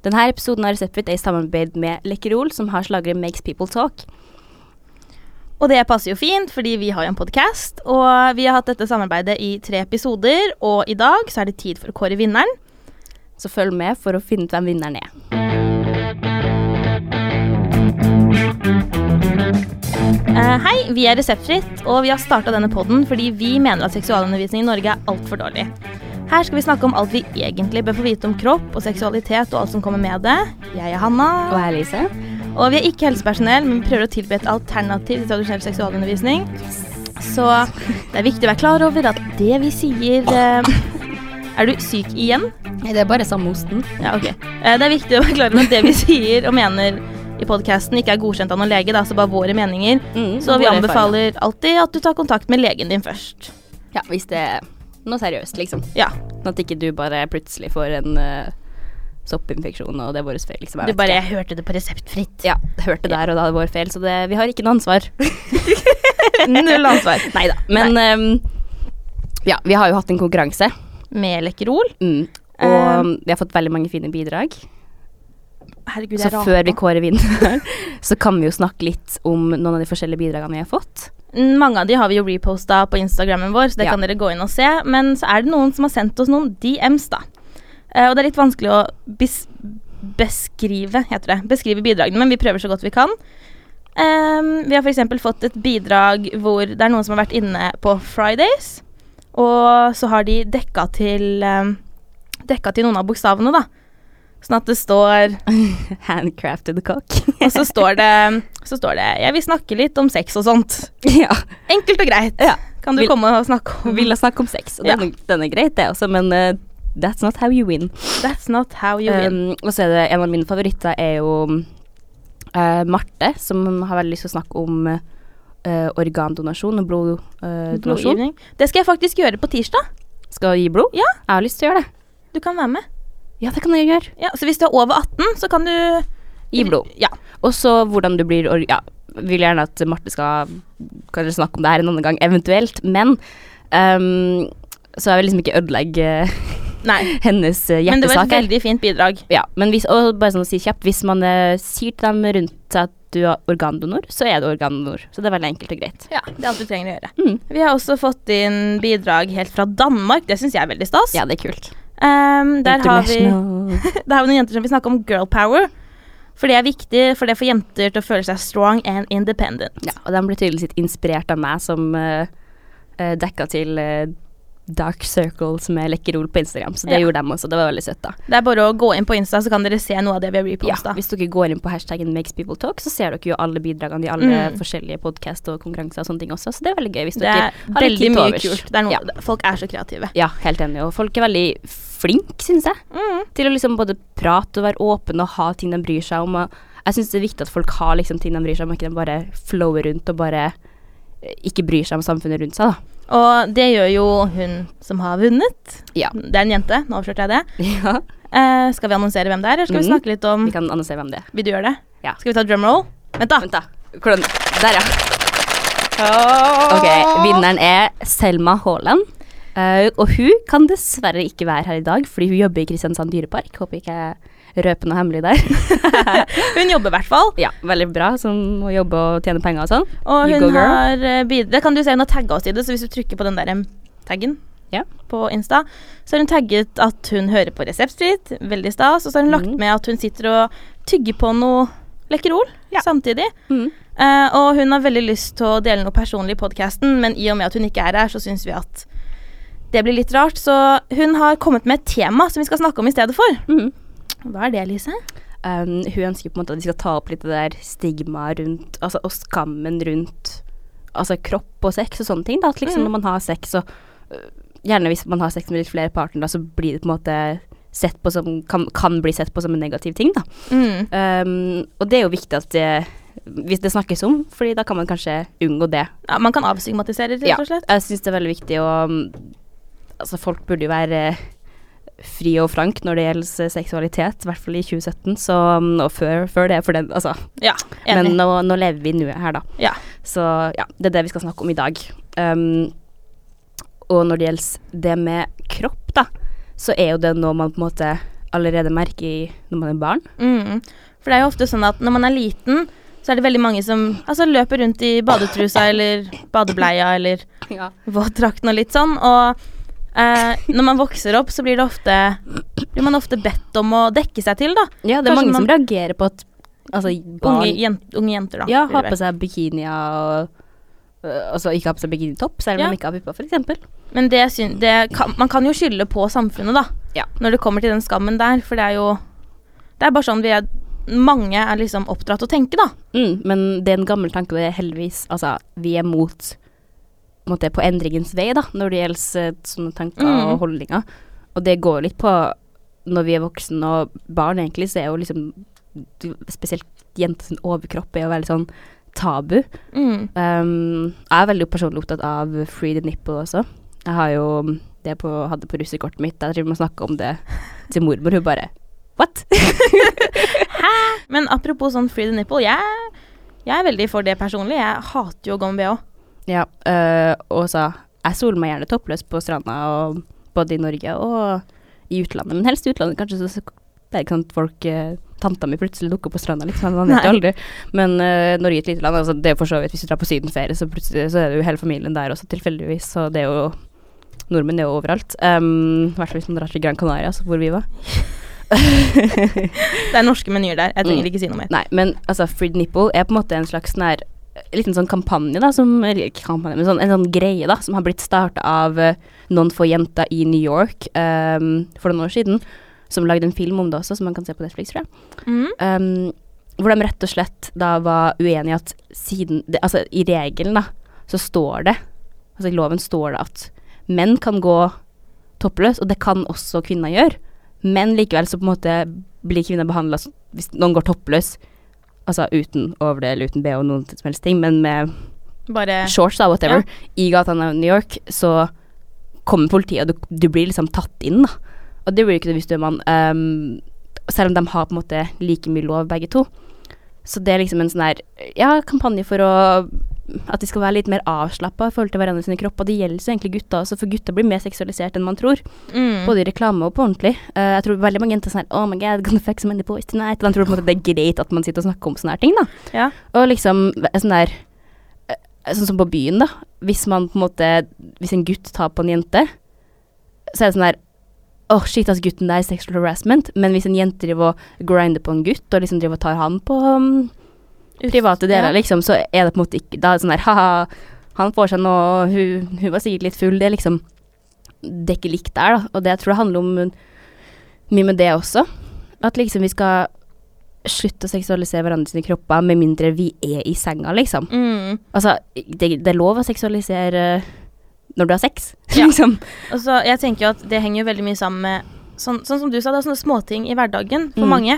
Denne episoden av Reseptfritt er i samarbeid med Lekkerol, som har slagere Makes People Talk. Og det passer jo fint, fordi vi har jo en podkast, og vi har hatt dette samarbeidet i tre episoder, og i dag så er det tid for å kåre vinneren. Så følg med for å finne ut hvem vinneren er. Uh, hei, vi er Reseptfritt, og vi har starta denne podden fordi vi mener at seksualundervisning i Norge er altfor dårlig. Her skal vi snakke om alt vi egentlig bør få vite om kropp og seksualitet og alt som kommer med det. Jeg er Hanna. Og jeg er Lise. Og vi er ikke helsepersonell, men vi prøver å tilby et alternativ til tradisjonell seksualundervisning. Så det er viktig å være klar over at det vi sier eh, Er du syk igjen? Nei, det er bare samme osten. Ja, ok. Eh, det er viktig å være klar over at det vi sier og mener i podkasten, ikke er godkjent av noen lege, det er altså bare våre meninger. Mm, Så vi anbefaler alltid at du tar kontakt med legen din først. Ja, hvis det noe seriøst, liksom. Ja. Sånn at ikke du bare plutselig får en uh, soppinfeksjon, og det er vår feil, liksom. Du bare ikke. hørte det på reseptfritt. Ja, hørte der, og da det vår feil, så det, vi har ikke noe ansvar. Null ansvar. Nei da. Men ehm, ja, vi har jo hatt en konkurranse, Med Lekkerol. mm, og vi har fått veldig mange fine bidrag. Herregud, Så jeg før vi kårer vinneren, så kan vi jo snakke litt om noen av de forskjellige bidragene vi har fått. Mm, Mange av de har vi jo reposta på Instagrammen vår, så det Ja. kan dere gå inn og se. Men så er det noen som har sendt oss noen DMs, da. Eh, og det er litt vanskelig å beskrive, heter det. Beskrive bidragene, men vi prøver så godt vi kan. Ehm, vi har f.eks. fått et bidrag hvor det er noen som har vært inne på Fridays, og så har de dekka til um, Dekka til noen av bokstavene, da. Sånn at det står Handcrafted cock. Og så står det Så står det Jeg vil snakke litt om sex og sånt. ja. Enkelt og greit. Ja. Kan du Vil- komme og snakke om Ville snakke om sex, og Ja. den, den er greit, det også, men uh, that's not how you win. That's not how you win. Um, og så er det en av mine favoritter er jo uh, Marte, som har veldig lyst til å snakke om uh, organdonasjon og bloddonasjon. Det skal jeg faktisk gjøre på tirsdag. Skal gi blod? Ja. Jeg har lyst til å gjøre det. Du kan være med. Ja, det kan jeg gjøre. Ja, så hvis du er over 18, så kan du Gi blod. Ja. Og så hvordan du blir Ja, vil gjerne at Marte skal kanskje snakke om det her en annen gang, eventuelt, men um, så jeg vil liksom ikke ødelegge eh, Nei. hennes eh, Men det var et veldig fint bidrag. Ja, men hvis, og bare sånn å si kjapt, hvis man uh, sier til dem rundt seg at du er organdonor, så er du organdonor. Så det er veldig enkelt og greit. Ja, det er alt du trenger å gjøre. Mm. Vi har også fått inn bidrag helt fra Danmark. Det syns jeg er veldig stas. Ja, det er kult. Um, der, har vi, der har vi noen jenter som vil snakke om girl power. For det er viktig, for det får jenter til å føle seg strong and independent. Ja, og de ble tydeligvis litt inspirert av meg som uh, dekka til eh, Dark Circles med lekkerol på Instagram, så det Ja. gjorde de også. Det var veldig søtt, da. Det er bare å gå inn på Insta, så kan dere se noe av det vi har Ja, hvis dere går inn på hashtaggen Makes People Talk, så ser dere jo alle bidragene i alle Mm. forskjellige podkast og konkurranser og sånne ting også, så det er veldig gøy hvis dere er har litt tid overs. kult. Det er noe, Ja. Folk er så kreative. Ja, helt enig, og folk er veldig flinke, syns jeg, Mm. til å liksom både prate og være åpne og ha ting de bryr seg om. Jeg syns det er viktig at folk har liksom ting de bryr seg om, og ikke de bare flower rundt og bare eh, ikke bryr seg om samfunnet rundt seg, da. Og det gjør jo hun som har vunnet. Ja. Det er en jente. Nå avslørte jeg det. ja. Eh, skal vi annonsere hvem det er, eller skal vi Mhm. snakke litt om Vi kan annonsere hvem det er. Vil du gjøre det? Ja. Skal vi ta drumroll? Vent, da. Vent, da. Hvordan Der, ja. Ok, vinneren er Selma Haaland. Eh, og hun kan dessverre ikke være her i dag, fordi hun jobber i Kristiansand dyrepark. Håper ikke jeg røper noe hemmelig der. Hun jobber i hvert fall. ja, veldig bra, som å jobbe og tjene penger og sånn. Og hun har Det bidratt Kan du se hun har tagga oss i det, så hvis du trykker på den der taggen Ja. på Insta, så har hun tagget at hun hører på Reseptfritt, veldig stas, og så har hun lagt mm. med at hun sitter og tygger på noe Lekkerol Ja. samtidig. Mm. Uh, og hun har veldig lyst til å dele noe personlig i podkasten, men i og med at hun ikke er her, så syns vi at det blir litt rart. Så hun har kommet med et tema som vi skal snakke om i stedet for. Mm. Hva er det, Lise? Um, hun ønsker på en måte at de skal ta opp litt det der stigmaet rundt Altså og skammen rundt Altså kropp og sex og sånne ting. Da. At liksom mm. når man har sex og uh, Gjerne hvis man har sex med litt flere partnere, så blir det på en måte sett på som kan, kan bli sett på som en negativ ting, da. Mm. Um, og det er jo viktig at det hvis det snakkes om, fordi da kan man kanskje unngå det. Ja, man kan avstigmatisere, rett Ja, og slett. jeg syns det er veldig viktig å Altså, folk burde jo være fri og frank når det gjelder seksualitet, i hvert fall i 2017, så um, Og før, før det, for den Altså. Ja, enig. Men nå, nå lever vi i nuet her, da. Ja. Så ja, det er det vi skal snakke om i dag. Um, og når det gjelder det med kropp, da, så er jo det noe man på en måte allerede merker i når man er barn. Mm. For det er jo ofte sånn at når man er liten, så er det veldig mange som altså, løper rundt i badetrusa eller badebleia eller Ja. våtdrakten og litt sånn. Og eh, når man vokser opp, så blir det ofte Blir man ofte bedt om å dekke seg til, da. ja, det er Kanskje mange som reagerer på at altså, barn Unge, jen unge jenter, da. ja, har på seg bikinier og øh, Altså ikke har på seg bikinitopp, selv om Ja. de ikke har pupper, f.eks. Men det det kan, man kan jo skylde på samfunnet, da. Ja. Når det kommer til den skammen der. For det er jo Det er bare sånn vi er Mange er liksom oppdratt å tenke, da. Mm, men det er en gammel tanke, det er heldigvis Altså, vi er mot på, en på endringens vei, da, når det gjelder eh, sånne tanker Mm. og holdninger. Og det går litt på når vi er voksne og barn, egentlig, så er jo liksom Spesielt jenter overkropp er jo veldig sånn tabu. Mm. Um, jeg er veldig personlig opptatt av free the nipple også. Jeg har jo det på, hadde på russekortet mitt. Jeg driver med å snakke om det til mormor. Hun bare What? Men apropos sånn free the nipple, jeg, jeg er veldig for det personlig. Jeg hater jo å gå med bh. Ja, øh, og sa jeg soler meg gjerne toppløs på stranda, og, både i Norge og i utlandet. Men helst i utlandet, kanskje. Så, det er ikke sånn at folk eh, Tanta mi plutselig dukker på stranda, liksom. Man vet jo aldri. Men øh, Norge er et lite land. Altså, det er for så vidt Hvis du drar på sydenferie, så plutselig så er det jo hele familien der også, tilfeldigvis. Så det er jo Nordmenn er jo overalt. Um, hvert fall hvis man drar til Gran Canaria, så hvor vi var. Det er norske menyer der. Jeg trenger Mm. ikke si noe mer. Nei, men altså, Fried Nipple er på en måte en slags sånn her liten sånn kampanje, da, som kampanje, men sånn, en sånn greie, da, som har blitt starta av eh, noen få jenter i New York um, for noen år siden. Som lagde en film om det også, som man kan se på Netflix, tror jeg. Mm. Um, hvor de rett og slett da var uenige at siden det, Altså, i regelen, da, så står det Altså, i loven står det at menn kan gå toppløs, og det kan også kvinner gjøre. Men likevel så på en måte blir kvinner behandla hvis noen går toppløs, altså uten overdel uten bh noen som helst ting, men med Bare shorts da, whatever, i gatene av New York, så kommer politiet, og du, du blir liksom tatt inn, da. Og det blir ikke det hvis du er mann. Um, selv om de har på en måte like mye lov, begge to. Så det er liksom en sånn her, ja, kampanje for å at de skal være litt mer avslappa i forhold til hverandre sine kropper. Det gjelder så egentlig gutter også, for gutter blir mer seksualisert enn man tror. mm. Både i reklame og på ordentlig. Uh, jeg tror veldig mange jenter er sånn Oh my god, gonna fuck so many boys tonight. Og de tror på en måte det er greit at man sitter og snakker om sånne her ting, da. Ja. Og liksom sånn der eh, Sånn som på byen, da. Hvis man på en måte Hvis en gutt tar på en jente, så er det sånn der Åh, shit, altså gutten der er sexual harassment. Men hvis en jente driver og grinder på en gutt, og liksom driver og tar han på um, private deler, Ja. liksom, så er det på en måte ikke Da er det sånn der ha-ha, han får seg noe, hun, hun var sikkert litt full. Det er liksom Det er ikke likt der, da. Og det jeg tror det handler om mye med det også. At liksom vi skal slutte å seksualisere hverandre sine kropper med mindre vi er i senga, liksom. Mm. Altså, det, det er lov å seksualisere når du har sex, Ja. liksom. Og så, jeg tenker jo at det henger jo veldig mye sammen med Sånn, sånn som du sa, det er sånne småting i hverdagen for Mm. mange.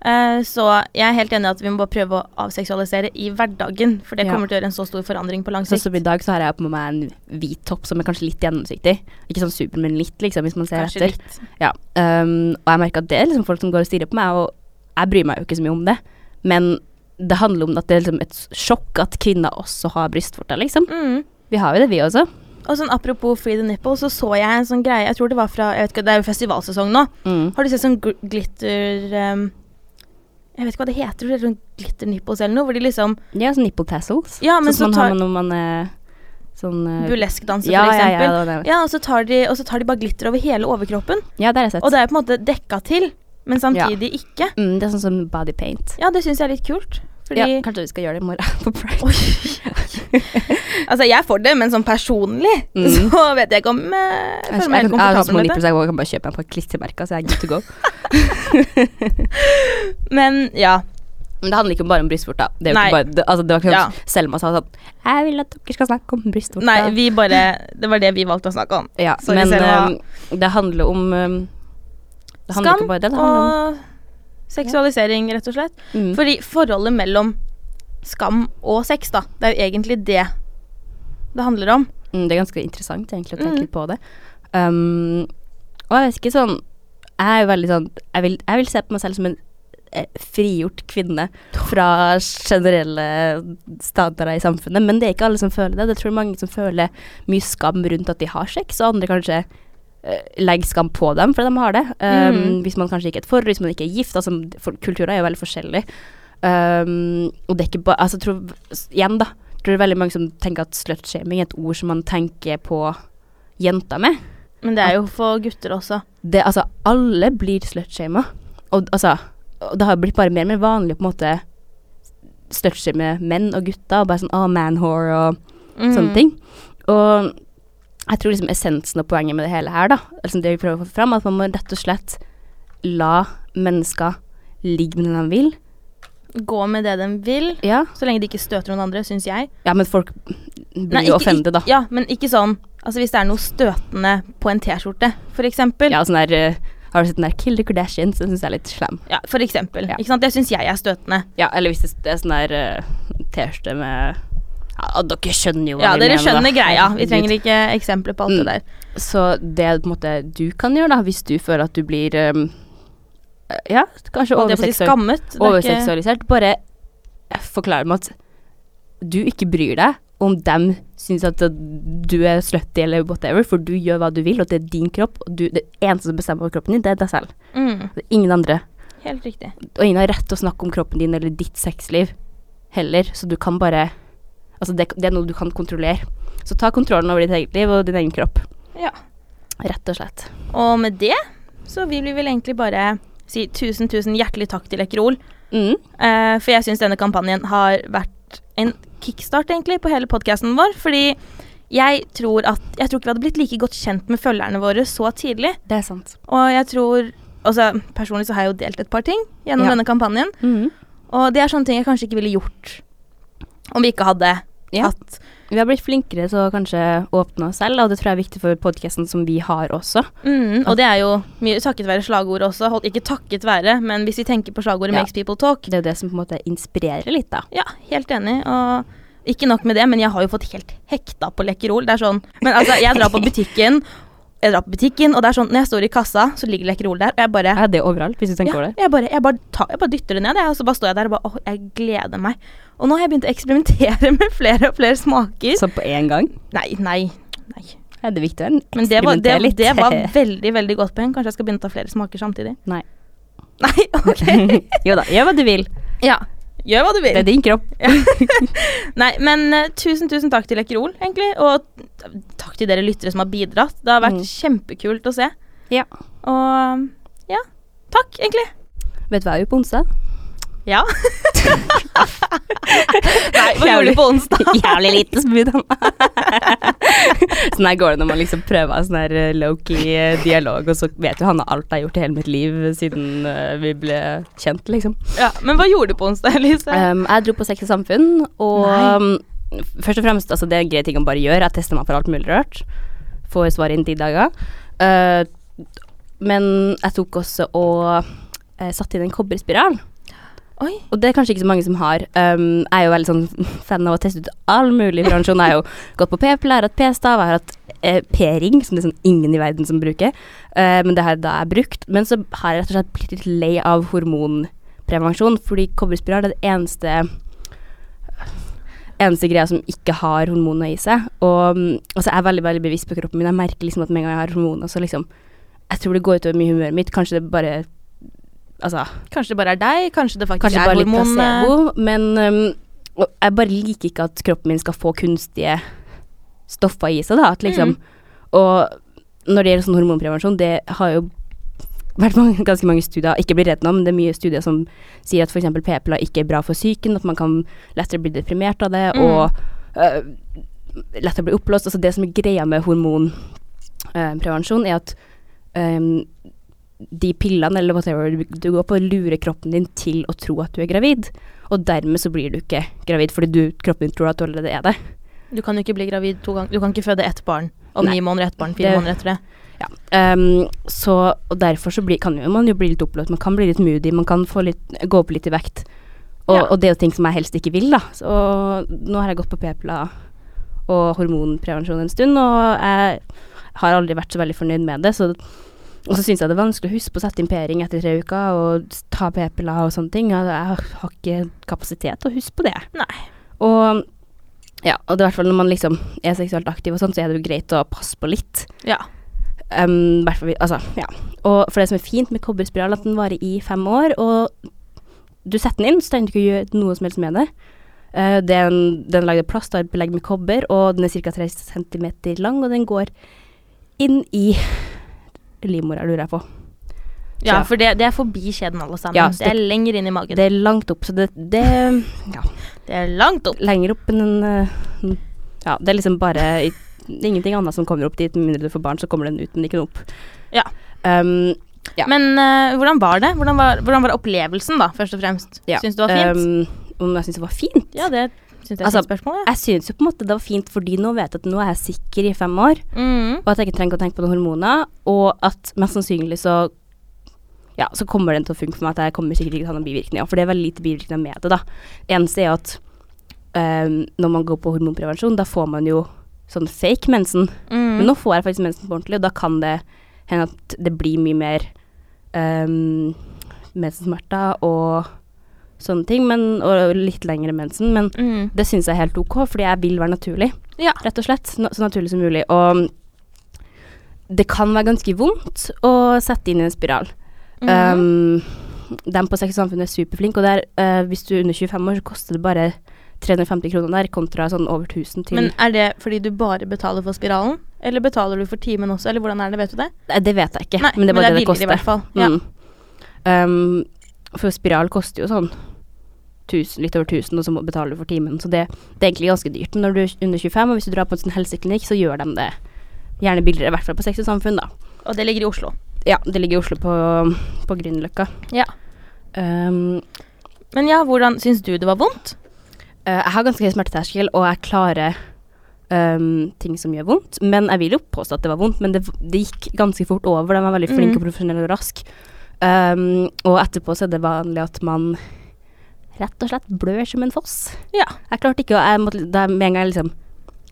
Eh, så jeg er helt enig i at vi må bare prøve å avseksualisere i hverdagen. For det Ja. kommer til å gjøre en så stor forandring på lang sikt. sikt. som i dag, så har jeg på meg en hvit topp som er kanskje litt gjennomsiktig. Ikke sånn super, men litt, liksom, hvis man ser Kanskje etter. litt. Ja. Um, og jeg merker at det er liksom folk som går og stirrer på meg, og jeg bryr meg jo ikke så mye om det. Men det handler om at det er liksom et sjokk at kvinner også har brystvorter, liksom. Mm. Vi har jo det, vi også. Og sånn apropos Free the Nipple, så så jeg en sånn greie Jeg tror det var fra jeg vet ikke, Det er jo festivalsesong nå. Mm. Har du sett sånn gl glitter um, Jeg vet ikke hva det heter, det er sånn glitter nipples eller noe, hvor de liksom Ja, sånn nipple tassels. Ja, men sånn så man tar har når man er sånn uh, Burleskdanser, ja, for ja, ja, eksempel. det det. Ja, og så, tar de, og så tar de bare glitter over hele overkroppen. ja, det har jeg sett. Og det er på en måte dekka til, men samtidig ikke. mm, det er sånn som body paint. Ja, det syns jeg er litt kult. Fordi Ja, kanskje vi skal gjøre det i morgen på Pride. Altså, jeg er for det, men sånn personlig Mm. så vet jeg ikke om eh, jeg føler meg helt komfortabel med det. jeg kan bare kjøpe meg på et klistremerke, så jeg er good to go. Men ja. Men det handler ikke bare om brystvorta. Det ikke bare det, altså, det var ikke Ja. sånn Selma sa sånn Jeg vil at dere skal snakke om brystvorta'. Nei, vi bare Det var det vi valgte å snakke om. ja, sorry, men um, det handler om um, Det handler Skam ikke bare det. Det handler om seksualisering, rett og slett. mm, Fordi forholdet mellom skam og sex, da, det er jo egentlig det det handler om. mm, Det er ganske interessant egentlig å tenke Mm. på det. Um, og jeg vet ikke sånn Jeg er jo veldig sånn Jeg vil, jeg vil se på meg selv som en eh, frigjort kvinne fra generelle standarder i samfunnet, men det er ikke alle som føler det. Det tror mange som føler mye skam rundt at de har sex, og andre kanskje legge skam på dem for de har det. Um, Mm. Hvis man kanskje ikke er et forhold, hvis man ikke er gift. Altså, for, kulturer er jo veldig forskjellige. Um, og det er ikke bare Altså, tror igjen, da. Jeg tror det er veldig mange som tenker at slutshaming er et ord som man tenker på jenter med. Men det er jo for gutter også. Det, altså, alle blir slutshama. Og altså det har blitt bare mer og mer vanlig på en måte slutshame menn og gutter. Og bare sånn oh, man-whore og Mm. sånne ting. Og jeg tror liksom essensen og poenget med det hele her, da, liksom det vi prøver å få fram, at man må rett og slett la mennesker ligge med den de vil. Gå med det de vil, Ja, så lenge de ikke støter noen andre, syns jeg. ja men folk blir jo offended, da. Ja, men ikke sånn Altså hvis det er noe støtende på en T-skjorte, eksempel. Ja, sånn der eh, Har du sett den der Kill the Kardashians? Den syns jeg er litt slem. Ja, for eksempel. Ja. Ikke sant? Det syns jeg er støtende. Ja, eller hvis det, det er sånn der uh, T-skjorte med ja, Dere skjønner jo hva Ja, vi dere skjønner da. greia. Vi trenger ikke eksempler på alt Mm. det der. Så det på en måte du kan gjøre, da, hvis du føler at du blir um, Ja, kanskje overseksualisert er overseksualisert. Bare forklar dem at du ikke bryr deg om dem syns at du er slutty eller whatever, for du gjør hva du vil, og det er din kropp, og du, det eneste som bestemmer over kroppen din, det er deg selv. Mm, Det er ingen andre. helt riktig. Og ingen har rett til å snakke om kroppen din eller ditt sexliv heller, så du kan bare Altså, det, det er noe du kan kontrollere. Så ta kontrollen over ditt eget liv og din egen kropp. Ja. Rett og slett. Og med det så vil vi vel egentlig bare si tusen, tusen hjertelig takk til Ekrol. Mm. Uh, for jeg syns denne kampanjen har vært en kickstart, egentlig, på hele podkasten vår. Fordi jeg tror at Jeg tror ikke vi hadde blitt like godt kjent med følgerne våre så tidlig. Det er sant. Og jeg tror Altså, personlig så har jeg jo delt et par ting gjennom Ja. denne kampanjen. Mm. Og det er sånne ting jeg kanskje ikke ville gjort om vi ikke hadde Ja. At Vi har blitt flinkere til å kanskje åpne oss selv, og det tror jeg er viktig for podkasten som vi har også. mm, Og det er jo mye takket være slagord også. Hold, ikke takket være, men hvis vi tenker på slagordet Ja. 'Makes people talk' Det er jo det som på en måte inspirerer litt, da. Ja, helt enig. Og ikke nok med det, men jeg har jo fått helt hekta på Lekkerol. Det er sånn Men altså, jeg drar på butikken, jeg drar på butikken, og det er sånn Når jeg står i kassa, så ligger Lekkerol der, og jeg bare Er det er overalt, hvis du tenker ja, over det. jeg, bare, jeg, bare tar, jeg bare dytter det ned, og så bare står jeg der og bare Åh, jeg gleder meg. Og nå har jeg begynt å eksperimentere med flere og flere smaker. Så på én gang Nei, nei, nei. er det viktig å Men det var, det, eksperimentere litt. det var veldig, veldig godt poeng. Kanskje jeg skal begynne å ta flere smaker samtidig. Nei. Nei, ok. jo da, gjør hva du vil. ja. Gjør hva du vil. Det er din kropp. Nei, men uh, tusen, tusen takk til Lekkerol, egentlig. Og takk til dere lyttere som har bidratt. Det har vært Mm. kjempekult å se. Ja. Og ja, takk, egentlig. Vet du hva jeg gjør på onsdag? Ja. Nei, hva gjorde du på onsdag? Jævlig lite smooth. sånn her går det når man liksom prøver sånn her eh, low-key eh, dialog, og så vet jo Hanne alt jeg har gjort i hele mitt liv siden eh, vi ble kjent, liksom. Ja, Men hva gjorde du på onsdag, Elise? Um, jeg dro på Sex og Samfunn, og um, først og fremst, altså det er en grei ting å bare gjøre. Jeg tester meg for alt mulig rart. Får svar innen ti dager. Uh, men jeg tok også og uh, satte inn en kobberspiral. Oi. Og det er kanskje ikke så mange som har. Um, jeg er jo veldig sånn fan av å teste ut all mulig prevensjon. Jeg har jo gått på p-piller, hatt p-stav, jeg har hatt eh, p-ring, som det er sånn ingen i verden som bruker. Uh, men det har jeg da jeg brukt. Men så har jeg rett og slett blitt litt lei av hormonprevensjon, fordi kobberspiral er det eneste eneste greia som ikke har hormoner i seg. Og mm, altså, jeg er veldig veldig bevisst på kroppen min. Jeg merker liksom at med en gang jeg har hormoner, så liksom Jeg tror det går utover mye humøret mitt. Kanskje det bare Altså Kanskje det bare er deg? Kanskje det faktisk Kanskje er hormonene? placebo, men um, jeg bare liker ikke at kroppen min skal få kunstige stoffer i seg, da. At liksom, Og når det gjelder sånn hormonprevensjon, det har jo vært mange, ganske mange studier, ikke bli redd nå, men det er mye studier som sier at f.eks. p-piller ikke er bra for psyken, at man kan lettere bli deprimert av det, Mm. og uh, lettere bli oppblåst. Altså det som er greia med hormonprevensjon, er at øhm, de pillene eller whatever du, går på, lurer kroppen din til å tro at du er gravid. Og dermed så blir du ikke gravid, fordi du, kroppen din tror at du allerede er det. Du kan jo ikke bli gravid to ganger. Du kan ikke føde ett barn om ni måneder, ett barn fire Det- måneder etter det. Ja. Um, så, og derfor så blir, kan jo man jo bli litt oppblåst, man kan bli litt moody, man kan få litt, gå opp litt i vekt. Og, Ja. og det er jo ting som jeg helst ikke vil, da. Så nå har jeg gått på p-piller og hormonprevensjon en stund, og jeg har aldri vært så veldig fornøyd med det. Så, og så syns jeg det er vanskelig å huske på å sette inn p-ring etter tre uker og ta p-piller og sånne ting. Jeg, har ikke kapasitet til å huske på det. Nei. Og ja, og det er hvert fall når man liksom er seksuelt aktiv og sånn, så er det jo greit å passe på litt. Ja. Um, altså, ja. Og for det som er fint med kobberspiral, at den varer i fem år, og du setter den inn, så trenger du ikke å gjøre noe som helst med det. Uh, den er lagd av plast og er belegg med kobber, og den er ca. 3 cm lang, og den går inn i livmora, lurer jeg på. Ja, for det, det er forbi skjeden alle sammen. Ja, det er lenger inn i magen. Det er langt opp, så det, det ja, Det er langt opp. lenger opp enn en eh, Ja, det er liksom bare i- ingenting annet som kommer opp dit, med mindre du får barn, så kommer den ut, men ikke noe opp. Ja. Um, Ja. Men uh, hvordan var det? Hvordan var, hvordan var opplevelsen, da, først og fremst? ja. Syns du det var fint? Um, om jeg syns det var fint? ja, det er altså, et spørsmål. Ja. Jeg syns jo på en måte det var fint fordi nå vet jeg at nå er jeg sikker i fem år, Mm. og at jeg ikke trenger å tenke på noen hormoner, og at mest sannsynlig så ja, så kommer den til å funke for meg at jeg kommer sikkert ikke til å ha noen bivirkninger, for det er veldig lite bivirkninger med det, da. Eneste er at um, når man går på hormonprevensjon, da får man jo sånn fake mensen. Mm. Men nå får jeg faktisk mensen på ordentlig, og da kan det hende at det blir mye mer um, mensensmerter og sånne ting, men, og litt lengre mensen, men Mm. det syns jeg er helt ok, fordi jeg vil være naturlig, Ja. rett og slett. Na- Så naturlig som mulig. Og det kan være ganske vondt å sette inn i en spiral. Mhm. Um, dem på Sex og Samfunn er superflinke, og der, uh, hvis du er under 25 år, så koster det bare 350 kroner der, kontra sånn over 1000 til Men er det fordi du bare betaler for spiralen? Eller betaler du for timen også, eller hvordan er det, vet du det? Det vet jeg ikke, Nei, men det er bare det det, billigere i koster. hvert fall. Ja. Mm. Um, for spiral koster jo sånn 1000, litt over 1000, og så må- betaler du for timen. Så det, det er egentlig ganske dyrt. Men når du er under 25, og hvis du drar på en sånn helseklinikk, så gjør de det gjerne billigere, i hvert fall på Sex og Samfunn, da. Og det ligger i Oslo. Ja, det ligger i Oslo på, på Grünerløkka. Ja. Um, Men ja, hvordan syns du det var vondt? Uh, jeg har ganske høy smerteterskel, og jeg klarer um, ting som gjør vondt. Men jeg vil jo påstå at det var vondt, men det, det gikk ganske fort over. De var veldig flinke Mm. og profesjonelle og raske. Um, og etterpå så er det vanlig at man rett og slett blør som en foss. Ja. Jeg klarte ikke å jeg måtte, da Med en gang jeg liksom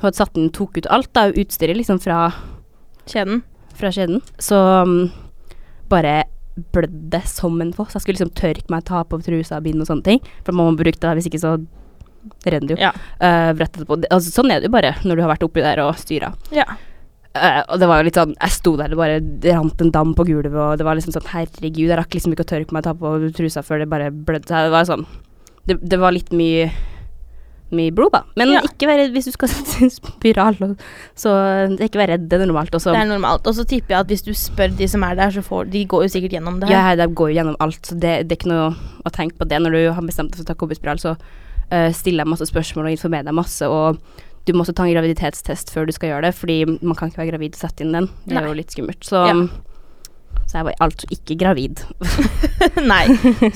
hadde satt den, tok ut alt da, utstyret liksom fra, Kjeden. fra kjeden så um, bare blødde som en foss. Jeg skulle liksom tørke meg, ta på trusa bind og sånne ting. For man må bruke det, hvis ikke så renner det jo. Ja. Uh. Altså, sånn er det jo bare når du har vært oppi der og styra. ja. Uh, og det var jo litt sånn Jeg sto der, det bare rant en dam på gulvet, og det var liksom sånn Herregud, jeg rakk liksom ikke å tørke meg ta på trusa før det bare blødde. Det var sånn Det, det var litt mye mye blod, da. Men Ja. ikke vær redd hvis du skal sette en spiral. Så ikke vær redd, det er normalt. også. Det er normalt. Og så tipper jeg at hvis du spør de som er der, så får De går jo sikkert gjennom det her. Ja, de går jo gjennom alt, så det, det er ikke noe å tenke på det. Når du har bestemt deg for å ta kobberspiral, så uh, stiller jeg masse spørsmål og informerer deg masse. Og du må også ta en graviditetstest før du skal gjøre det, fordi man kan ikke være gravid og sette inn den. Det Nei. er jo litt skummelt. Så, Ja. Så jeg var altså ikke gravid. Nei,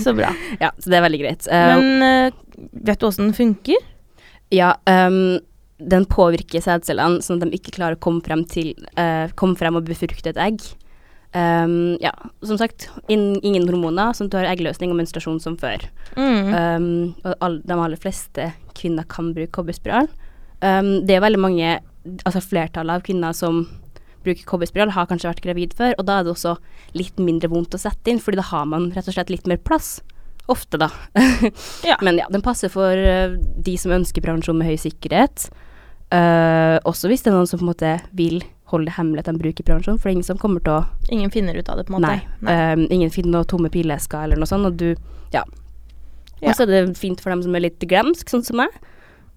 så bra. ja, så det er veldig greit. Uh, Men uh, vet du åssen den funker? ja, um, den påvirker sædcellene sånn at de ikke klarer å komme frem, til, uh, komme frem og befrukte et egg. Um, ja, som sagt, in, ingen hormoner, sånn at du har eggløsning og menstruasjon som før. Mm. Um, og all, de aller fleste kvinner kan bruke kobberspiral. Det er veldig mange, altså flertallet av kvinner som bruker kobberspiral, har kanskje vært gravid før, og da er det også litt mindre vondt å sette inn, fordi da har man rett og slett litt mer plass. Ofte, da. Ja. Men ja, den passer for uh, de som ønsker prevensjon med høy sikkerhet. Uh, også hvis det er noen som på en måte vil holde det hemmelig at de bruker prevensjon, for det er ingen som kommer til å Ingen finner ut av det, på en måte. Nei. Um, ingen finner noe tomme pillesker eller noe sånt, og du Ja. Ja. Og så er det fint for dem som er litt glemsk, sånn som meg,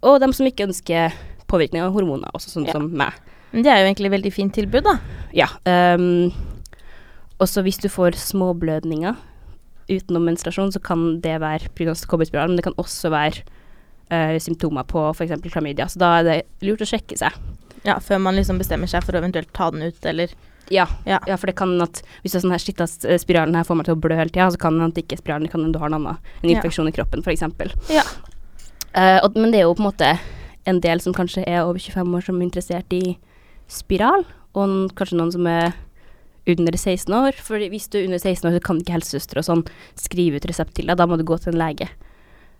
og dem som ikke ønsker påvirkning av hormoner, også sånn Ja. som meg. Men det er jo egentlig et veldig fint tilbud, da. Ja. Um, også hvis du får småblødninger utenom menstruasjon, så kan det være pga. kobberspiral, men det kan også være uh, symptomer på f.eks. klamydia. Så da er det lurt å sjekke seg. Ja, Før man liksom bestemmer seg for å eventuelt ta den ut, eller Ja, Ja. ja for det kan at hvis det er sånn her shit, eh, spiralen her får meg til å blø hele tida, så kan det at ikke spiralen kan du har en annen en Ja. infeksjon i kroppen, f.eks. Ja. Uh, og, men det er jo på en måte en del som kanskje er over 25 år som er interessert i spiral, og kanskje noen som er under 16 år. For hvis du er under 16 år, så kan ikke helsesøstre og sånn skrive ut resept til deg, da må du gå til en lege.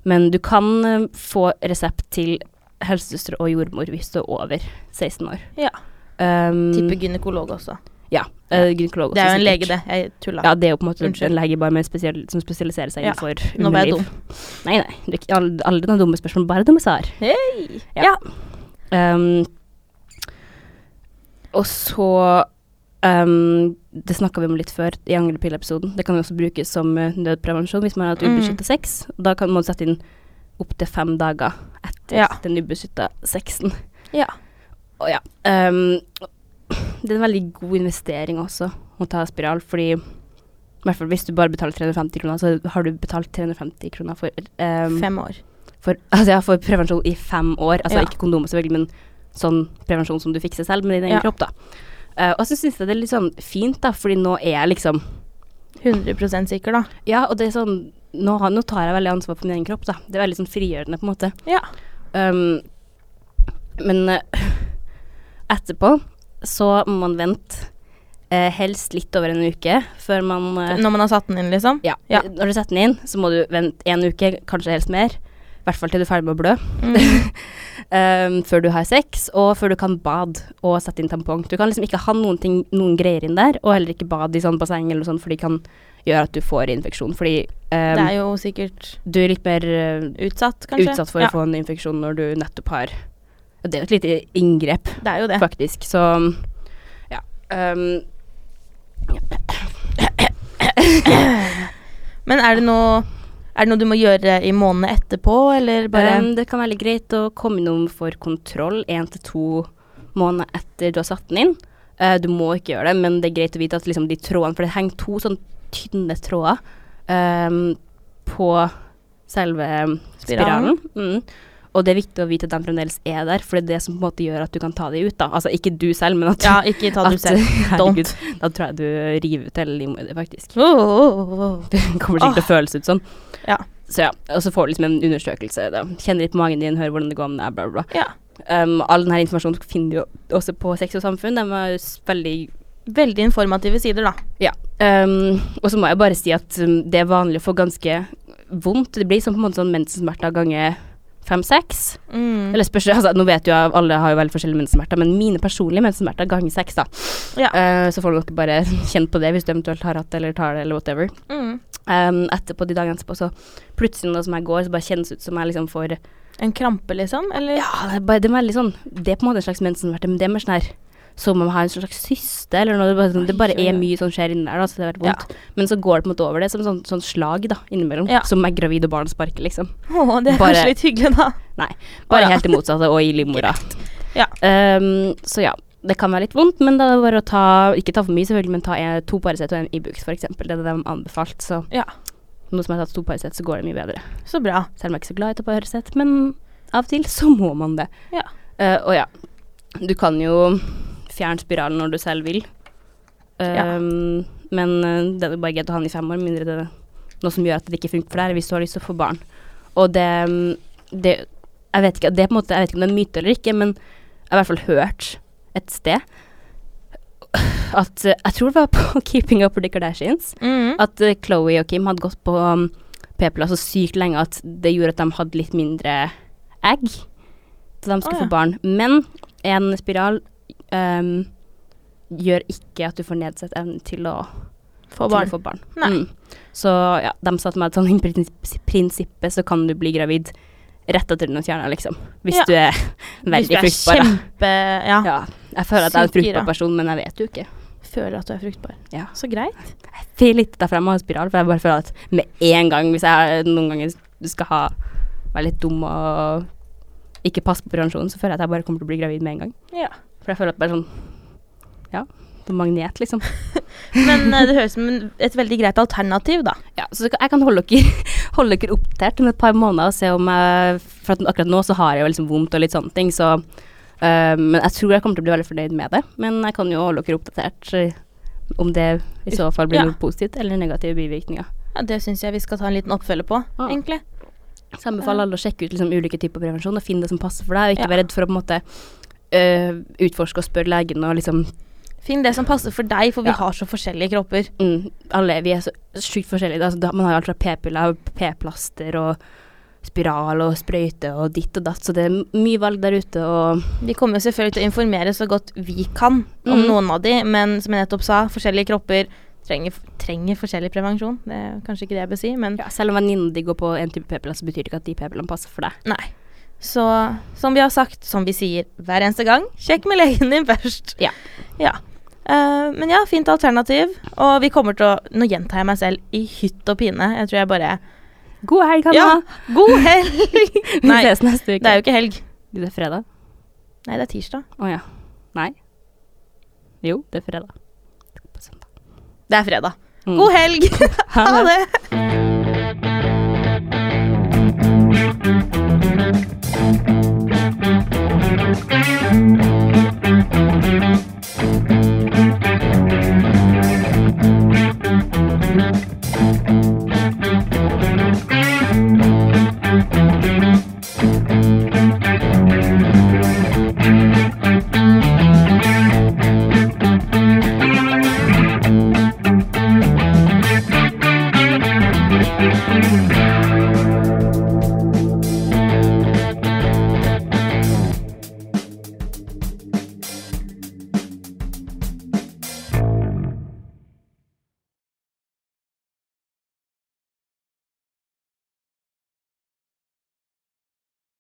Men du kan eh, få resept til helsesøstre og jordmor hvis du er over 16 år. Ja. Um, Tipper gynekolog også. ja. Uh, gynekolog Det er jo også en lege, det. Jeg tulla. Ja, det er jo på en måte Unnskyld. en lege bare med spesiell, som spesialiserer seg Ja, innenfor Nå ble jeg dum. Nei, nei. Du, aldri noen dumme spørsmål, bare dumme svar. Hei! Ja. Ja. Um, og så Um, det snakka vi om litt før i angrepilleepisoden. Det kan også brukes som uh, nødprevensjon hvis man har hatt Mm. sex. Da kan man sette inn opptil fem dager etter Ja. den ubeskytta sexen. Ja. Og ja. Um, det er en veldig god investering også å ta spiral, fordi i hvert fall hvis du bare betaler 350 kroner, så har du betalt 350 kroner for, um, Fem år. for, altså, ja, for prevensjon i fem år. Altså Ja. ikke kondomer selvfølgelig, men sånn prevensjon som du fikser selv med din egen Ja. kropp, da. Uh, og så syns jeg det er litt sånn fint, da, fordi nå er jeg liksom 100 sikker, da. Ja, og det er sånn nå, nå tar jeg veldig ansvar for min egen kropp, da. Det er veldig sånn frigjørende, på en måte. Ja. Um, men uh, etterpå så må man vente uh, helst litt over en uke før man uh, Når man har satt den inn, liksom? ja, Ja. Når du setter den inn, så må du vente en uke, kanskje helst mer. I hvert fall til du er ferdig med å blø. Mm. um, før du har sex, og før du kan bade og sette inn tampong. Du kan liksom ikke ha noen, ting, noen greier inn der, og heller ikke bade i sånn basseng eller noe sånt, for de kan gjøre at du får infeksjon. Fordi um, Det er jo sikkert du er litt mer uh, utsatt, kanskje. utsatt for ja, å få en infeksjon når du nettopp har ja, Det er jo et lite inngrep, Det er jo det. faktisk. Så ja. Um, Men er det noe Er det noe du må gjøre i månedene etterpå, eller bare um, det kan være greit å komme innom for kontroll én til to måneder etter du har satt den inn. Uh, du må ikke gjøre det, men det er greit å vite at liksom de trådene For det henger to sånn tynne tråder um, på selve spiralen. Spiralen. Mm. Og det er viktig å vite at de fremdeles er der, for det er det som på en måte gjør at du kan ta dem ut. da. Altså ikke du selv, men at Ja, ikke ta dem selv. Herregud, da tror jeg du river ut hele livmora, faktisk. Oh, oh, oh, oh. Det kommer sikkert til å føles ut sånn. Ja. Så ja, og så får du liksom en undersøkelse. Da. Kjenner litt på magen din, hører hvordan det går med deg, bla, bla. Ja. Um, all denne informasjonen finner du jo også på Sex og samfunn. De er veldig Veldig informative sider, da. Ja. Um, og så må jeg bare si at um, det er vanlig å få ganske vondt. Det blir som på en måte sånn mensensmerter ganger fem-seks. Mm. Eller spørs altså, Nå vet jo jeg, alle har jo veldig forskjellige mensensmerter, men mine personlige mensensmerter ganger seks, da. Ja. Uh, så får dere bare kjenne på det hvis du eventuelt har hatt det eller tar det, eller whatever. Mm. Um, etterpå, de dagene etterpå, så plutselig nå som jeg går, så bare kjennes ut som jeg liksom får En krampe, liksom? Eller? Ja, det er, bare, det er veldig sånn Det er på en måte en slags mensensmerte, men det er mer sånn her som om jeg har en slags syste, eller noe. Det bare, sånn- det bare er mye som skjer inni der, da, så det har vært vondt. Men så går det på en måte over det som sånn, sånn slag, da, innimellom. Ja. Som er gravid og barn sparker, liksom. Å, det er Bare- kanskje litt hyggelig, da. Nei. Bare Å, ja. helt det motsatte, og i livmora. Ja. Um, så ja. Det kan være litt vondt, men da er det bare å ta Ikke ta for mye, selvfølgelig, men ta en, to Paracet og en Ibux, for eksempel. Det er det de anbefalt. Så Ja. nå som jeg har tatt to Paracet, så går det mye bedre. Så bra. Selv om jeg er ikke så glad i å ta Paracet, men av og til så må man det. Ja. Uh, og ja, du kan jo fjerne spiralen når du selv vil. Ja. Um, Men eh, det er bare greit å ha den i fem år, mindre det er noe som gjør at det ikke funker for deg, hvis du har lyst til å få barn. Og det, det Jeg vet ikke, det måte, jeg vet ikke om det er en myte eller ikke, men jeg har i hvert fall hørt et sted at eh, Jeg tror det var på Keeping Up with the Kardashians Mm. at uh, Chloé og Kim hadde gått på um, p-piller så sykt lenge at det gjorde at de hadde litt mindre egg Så de skulle oh, ja. få barn. Men en spiral um, gjør ikke at du får nedsatt evne til å, Få barn. få barn. Mm. Så ja, de sa til meg at sånn i prins- prinsippet så kan du bli gravid rett etter den er fjerna, liksom. Hvis Ja. du er veldig fruktbar. kjempe Ja. Ja. Jeg føler at jeg er en fruktbar person, men jeg vet jo ikke. Føler at du er fruktbar. Ja. Så greit. Jeg føler litt derfor jeg må ha spiral, for jeg bare føler at med en gang, hvis jeg noen ganger skal ha være litt dum og ikke passe på prevensjonen, så føler jeg at jeg bare kommer til å bli gravid med en gang. Ja. For jeg føler at bare sånn Ja, som magnet, liksom. Men eh, det høres som et veldig greit alternativ, da. Ja, så jeg kan holde dere, holde dere oppdatert om et par måneder og se om jeg For at akkurat nå så har jeg jo liksom vondt og litt sånne ting, så øh, Men jeg tror jeg kommer til å bli veldig fornøyd med det. Men jeg kan jo holde dere oppdatert øh, om det i så fall blir Ja. noe positivt eller negative bivirkninger. Ja, det syns jeg vi skal ta en liten oppfølger på, Ja. egentlig. Så jeg anbefaler alle å sjekke ut liksom, ulike typer prevensjon og finne det som passer for deg, og ikke Ja. være redd for å på en måte øh, utforske og spørre legen og liksom Finn det som passer for deg, for vi Ja. har så forskjellige kropper. mm, Alle vi er så sjukt forskjellige. Altså, da, man har jo alt fra p-piller, p-plaster og spiral og sprøyte og ditt og datt, så det er mye valg der ute, og Vi kommer selvfølgelig til å informere så godt vi kan om mm. noen av de, men som jeg nettopp sa, forskjellige kropper trenger, trenger forskjellig prevensjon. Det er kanskje ikke det jeg bør si, men ja, selv om venninnen din går på en type p-piller, så betyr det ikke at de p-pillene passer for deg. nei. Så som vi har sagt, som vi sier hver eneste gang, sjekk med legen din først. Ja. Ja. Uh, men ja, fint alternativ. Og vi kommer til å Nå gjentar jeg meg selv i hytt og pine. Jeg tror jeg bare God helg, Hanna. Ja, god helg! Vi ses neste uke. det er jo ikke helg. Det er fredag. Nei, det er tirsdag. Å ja. Nei. Jo, det er fredag. Det er fredag. Mm. God helg! Ha det!